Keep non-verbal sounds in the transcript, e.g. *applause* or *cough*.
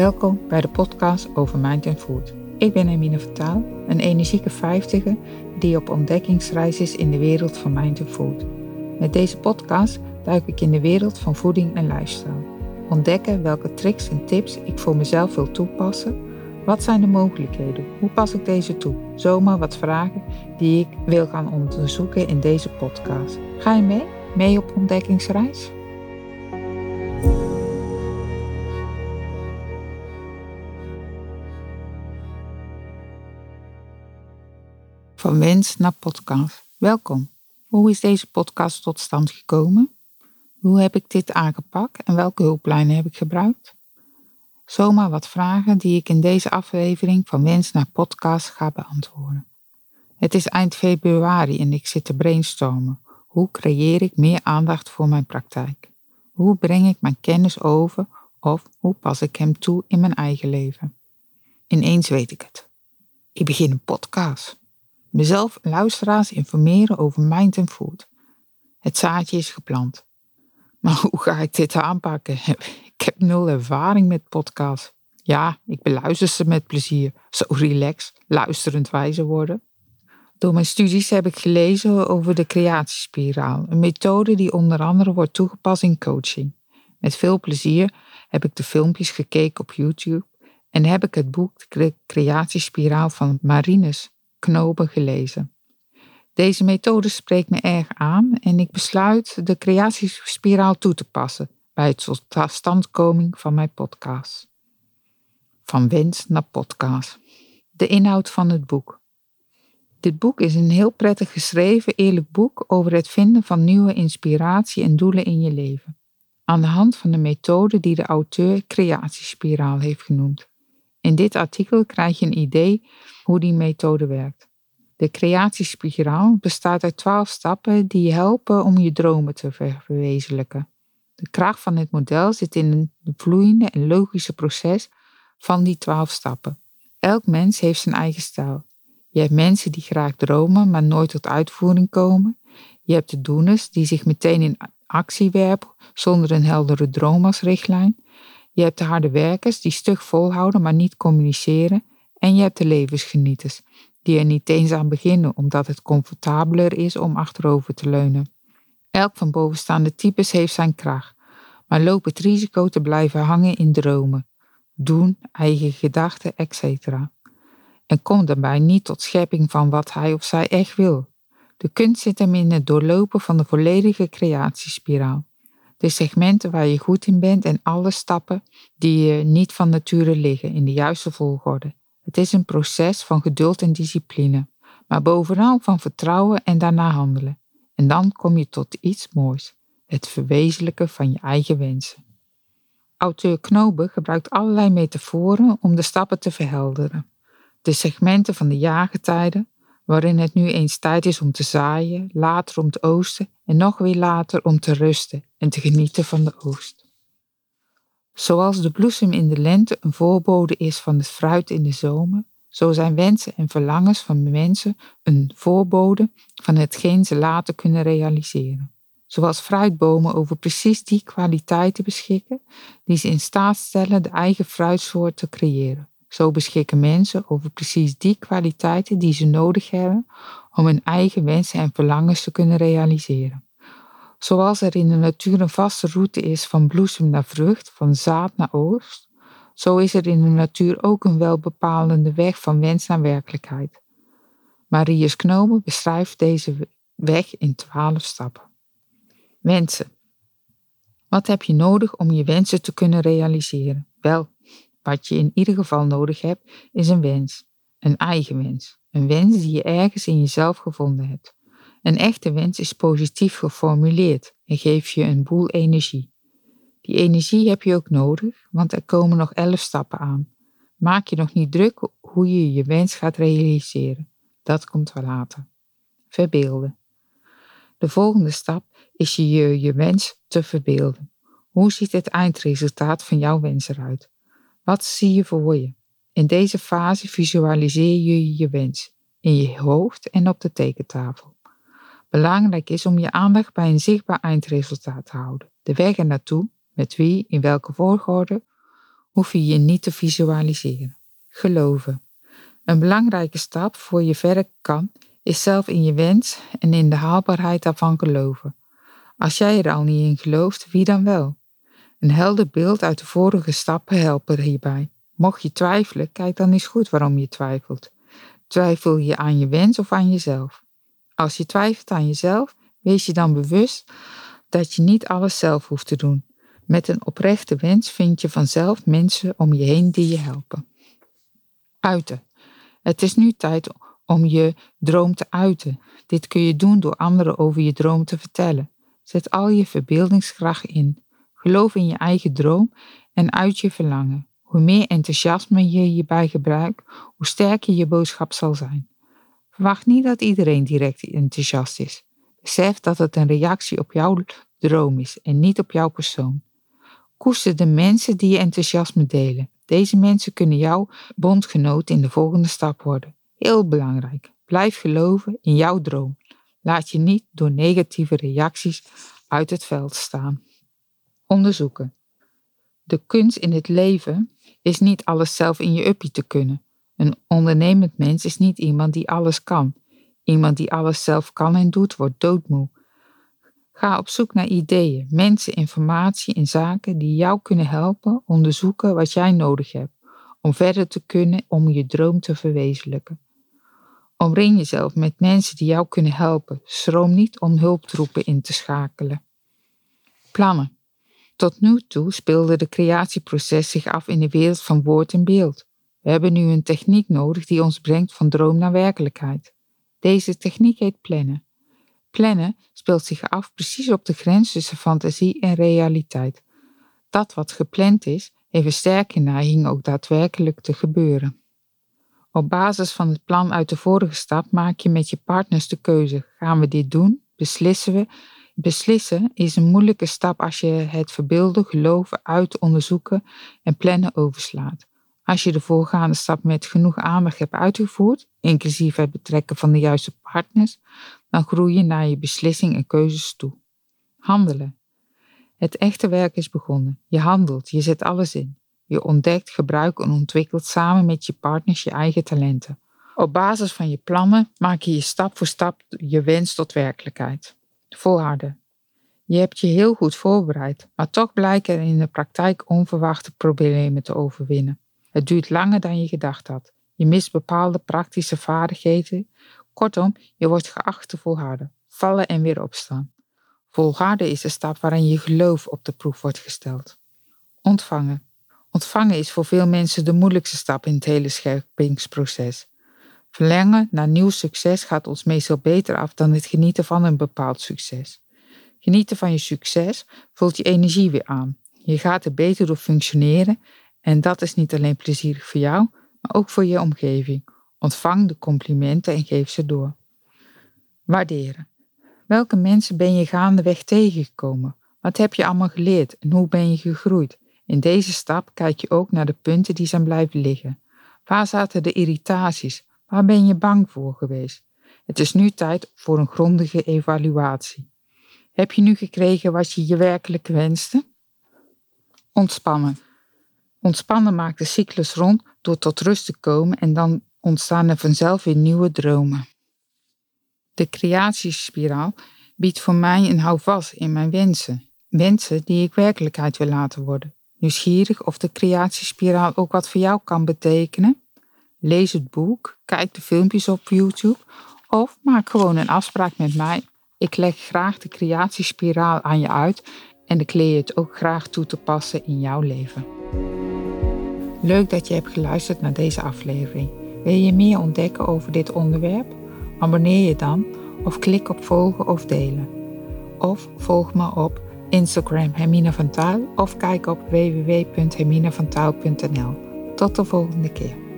Welkom bij de podcast over Mind and Food. Ik ben Emine Vertaal, een energieke vijftiger die op ontdekkingsreis is in de wereld van Mind and Food. Met deze podcast duik ik in de wereld van voeding en lifestyle. Ontdekken welke tricks en tips ik voor mezelf wil toepassen. Wat zijn de mogelijkheden? Hoe pas ik deze toe? Zomaar wat vragen die ik wil gaan onderzoeken in deze podcast. Ga je mee? Mee op ontdekkingsreis? Van wens naar podcast. Welkom. Hoe is deze podcast tot stand gekomen? Hoe heb ik dit aangepakt en welke hulplijnen heb ik gebruikt? Zomaar wat vragen die ik in deze aflevering van Wens naar Podcast ga beantwoorden. Het is eind februari en ik zit te brainstormen. Hoe creëer ik meer aandacht voor mijn praktijk? Hoe breng ik mijn kennis over of hoe pas ik hem toe in mijn eigen leven? Ineens weet ik het. Ik begin een podcast. Mezelf en luisteraars informeren over mind en food. Het zaadje is geplant. Maar *laughs* hoe ga ik dit aanpakken? *laughs* Ik heb nul ervaring met podcasts. Ja, ik beluister ze met plezier. Zo relax, luisterend wijzer worden. Door mijn studies heb ik gelezen over de creatiespiraal, een methode die onder andere wordt toegepast in coaching. Met veel plezier heb ik de filmpjes gekeken op YouTube en heb ik het boek De Creatiespiraal van Marinus Knopen gelezen. Deze methode spreekt me erg aan en ik besluit de creatiespiraal toe te passen bij het totstandkoming van mijn podcast. Van wens naar podcast. De inhoud van het boek. Dit boek is een heel prettig geschreven, eerlijk boek over het vinden van nieuwe inspiratie en doelen in je leven. Aan de hand van de methode die de auteur creatiespiraal heeft genoemd. In dit artikel krijg je een idee hoe die methode werkt. De creatiespiraal bestaat uit twaalf stappen die helpen om je dromen te verwezenlijken. De kracht van het model zit in het vloeiende en logische proces van die twaalf stappen. Elk mens heeft zijn eigen stijl. Je hebt mensen die graag dromen, maar nooit tot uitvoering komen. Je hebt de doeners die zich meteen in actie werpen zonder een heldere droom als richtlijn. Je hebt de harde werkers die stug volhouden, maar niet communiceren. En je hebt de levensgenieters die er niet eens aan beginnen omdat het comfortabeler is om achterover te leunen. Elk van bovenstaande types heeft zijn kracht, maar loopt het risico te blijven hangen in dromen, doen, eigen gedachten, etc. En komt daarbij niet tot schepping van wat hij of zij echt wil. De kunst zit hem in het doorlopen van de volledige creatiespiraal. De segmenten waar je goed in bent en alle stappen die je niet van nature liggen in de juiste volgorde. Het is een proces van geduld en discipline, maar bovenal van vertrouwen en daarna handelen. En dan kom je tot iets moois, het verwezenlijken van je eigen wensen. Auteur Knoben gebruikt allerlei metaforen om de stappen te verhelderen. De segmenten van de jaargetijden, waarin het nu eens tijd is om te zaaien, later om te oosten en nog weer later om te rusten en te genieten van de oogst. Zoals de bloesem in de lente een voorbode is van het fruit in de zomer, zo zijn wensen en verlangens van mensen een voorbode van hetgeen ze later kunnen realiseren. Zoals fruitbomen over precies die kwaliteiten beschikken die ze in staat stellen de eigen fruitsoort te creëren. Zo beschikken mensen over precies die kwaliteiten die ze nodig hebben om hun eigen wensen en verlangens te kunnen realiseren. Zoals er in de natuur een vaste route is van bloesem naar vrucht, van zaad naar oogst, zo is er in de natuur ook een welbepalende weg van wens naar werkelijkheid. Marius Knomen beschrijft deze weg in twaalf stappen. Wensen. Wat heb je nodig om je wensen te kunnen realiseren? Wel, wat je in ieder geval nodig hebt, is een wens. Een eigen wens. Een wens die je ergens in jezelf gevonden hebt. Een echte wens is positief geformuleerd en geeft je een boel energie. Die energie heb je ook nodig, want er komen nog elf stappen aan. Maak je nog niet druk hoe je je wens gaat realiseren. Dat komt wel later. Verbeelden. De volgende stap is je je, wens te verbeelden. Hoe ziet het eindresultaat van jouw wens eruit? Wat zie je voor je? In deze fase visualiseer je je wens in je hoofd en op de tekentafel. Belangrijk is om je aandacht bij een zichtbaar eindresultaat te houden. De weg er naartoe, met wie, in welke volgorde, hoef je je niet te visualiseren. Geloven. Een belangrijke stap voor je verder kan, is zelf in je wens en in de haalbaarheid daarvan geloven. Als jij er al niet in gelooft, wie dan wel? Een helder beeld uit de vorige stappen helpen hierbij. Mocht je twijfelen, kijk dan eens goed waarom je twijfelt. Twijfel je aan je wens of aan jezelf? Als je twijfelt aan jezelf, wees je dan bewust dat je niet alles zelf hoeft te doen. Met een oprechte wens vind je vanzelf mensen om je heen die je helpen. Uiten. Het is nu tijd om je droom te uiten. Dit kun je doen door anderen over je droom te vertellen. Zet al je verbeeldingskracht in. Geloof in je eigen droom en uit je verlangen. Hoe meer enthousiasme je hierbij gebruikt, hoe sterker je boodschap zal zijn. Verwacht niet dat iedereen direct enthousiast is. Besef dat het een reactie op jouw droom is en niet op jouw persoon. Koester de mensen die je enthousiasme delen. Deze mensen kunnen jouw bondgenoot in de volgende stap worden. Heel belangrijk. Blijf geloven in jouw droom. Laat je niet door negatieve reacties uit het veld staan. Onderzoeken. De kunst in het leven is niet alles zelf in je uppie te kunnen. Een ondernemend mens is niet iemand die alles kan. Iemand die alles zelf kan en doet, wordt doodmoe. Ga op zoek naar ideeën, mensen, informatie en zaken die jou kunnen helpen onderzoeken wat jij nodig hebt om verder te kunnen om je droom te verwezenlijken. Omring jezelf met mensen die jou kunnen helpen. Schroom niet om hulptroepen in te schakelen. Plannen. Tot nu toe speelde de creatieproces zich af in de wereld van woord en beeld. We hebben nu een techniek nodig die ons brengt van droom naar werkelijkheid. Deze techniek heet plannen. Plannen speelt zich af precies op de grens tussen fantasie en realiteit. Dat wat gepland is, heeft een sterke neiging ook daadwerkelijk te gebeuren. Op basis van het plan uit de vorige stap maak je met je partners de keuze: gaan we dit doen? Beslissen we? Beslissen is een moeilijke stap als je het verbeelden, geloven, uit onderzoeken en plannen overslaat. Als je de voorgaande stap met genoeg aandacht hebt uitgevoerd, inclusief het betrekken van de juiste partners, dan groei je naar je beslissing en keuzes toe. Handelen. Het echte werk is begonnen. Je handelt, je zet alles in. Je ontdekt, gebruikt en ontwikkelt samen met je partners je eigen talenten. Op basis van je plannen maak je je stap voor stap je wens tot werkelijkheid. Volharden. Je hebt je heel goed voorbereid, maar toch blijken er in de praktijk onverwachte problemen te overwinnen. Het duurt langer dan je gedacht had. Je mist bepaalde praktische vaardigheden. Kortom, je wordt geacht te volharden, vallen en weer opstaan. Volharden is de stap waarin je geloof op de proef wordt gesteld. Ontvangen. Ontvangen is voor veel mensen de moeilijkste stap in het hele scherpingsproces. Verlangen naar nieuw succes gaat ons meestal beter af dan het genieten van een bepaald succes. Genieten van je succes voelt je energie weer aan. Je gaat er beter door functioneren en dat is niet alleen plezierig voor jou, maar ook voor je omgeving. Ontvang de complimenten en geef ze door. Waarderen. Welke mensen ben je gaandeweg tegengekomen? Wat heb je allemaal geleerd en hoe ben je gegroeid? In deze stap kijk je ook naar de punten die zijn blijven liggen. Waar zaten de irritaties? Waar ben je bang voor geweest? Het is nu tijd voor een grondige evaluatie. Heb je nu gekregen wat je je werkelijk wenste? Ontspannen. Ontspannen maakt de cyclus rond door tot rust te komen en dan ontstaan er vanzelf weer nieuwe dromen. De creatiespiraal biedt voor mij een houvast in mijn wensen. Wensen die ik werkelijkheid wil laten worden. Nieuwsgierig of de creatiespiraal ook wat voor jou kan betekenen? Lees het boek, kijk de filmpjes op YouTube of maak gewoon een afspraak met mij. Ik leg graag de creatiespiraal aan je uit en ik leer je het ook graag toe te passen in jouw leven. Leuk dat je hebt geluisterd naar deze aflevering. Wil je meer ontdekken over dit onderwerp? Abonneer je dan of klik op volgen of delen. Of volg me op Instagram Hermine van Tuil of kijk op www.herminevantuil.nl. Tot de volgende keer.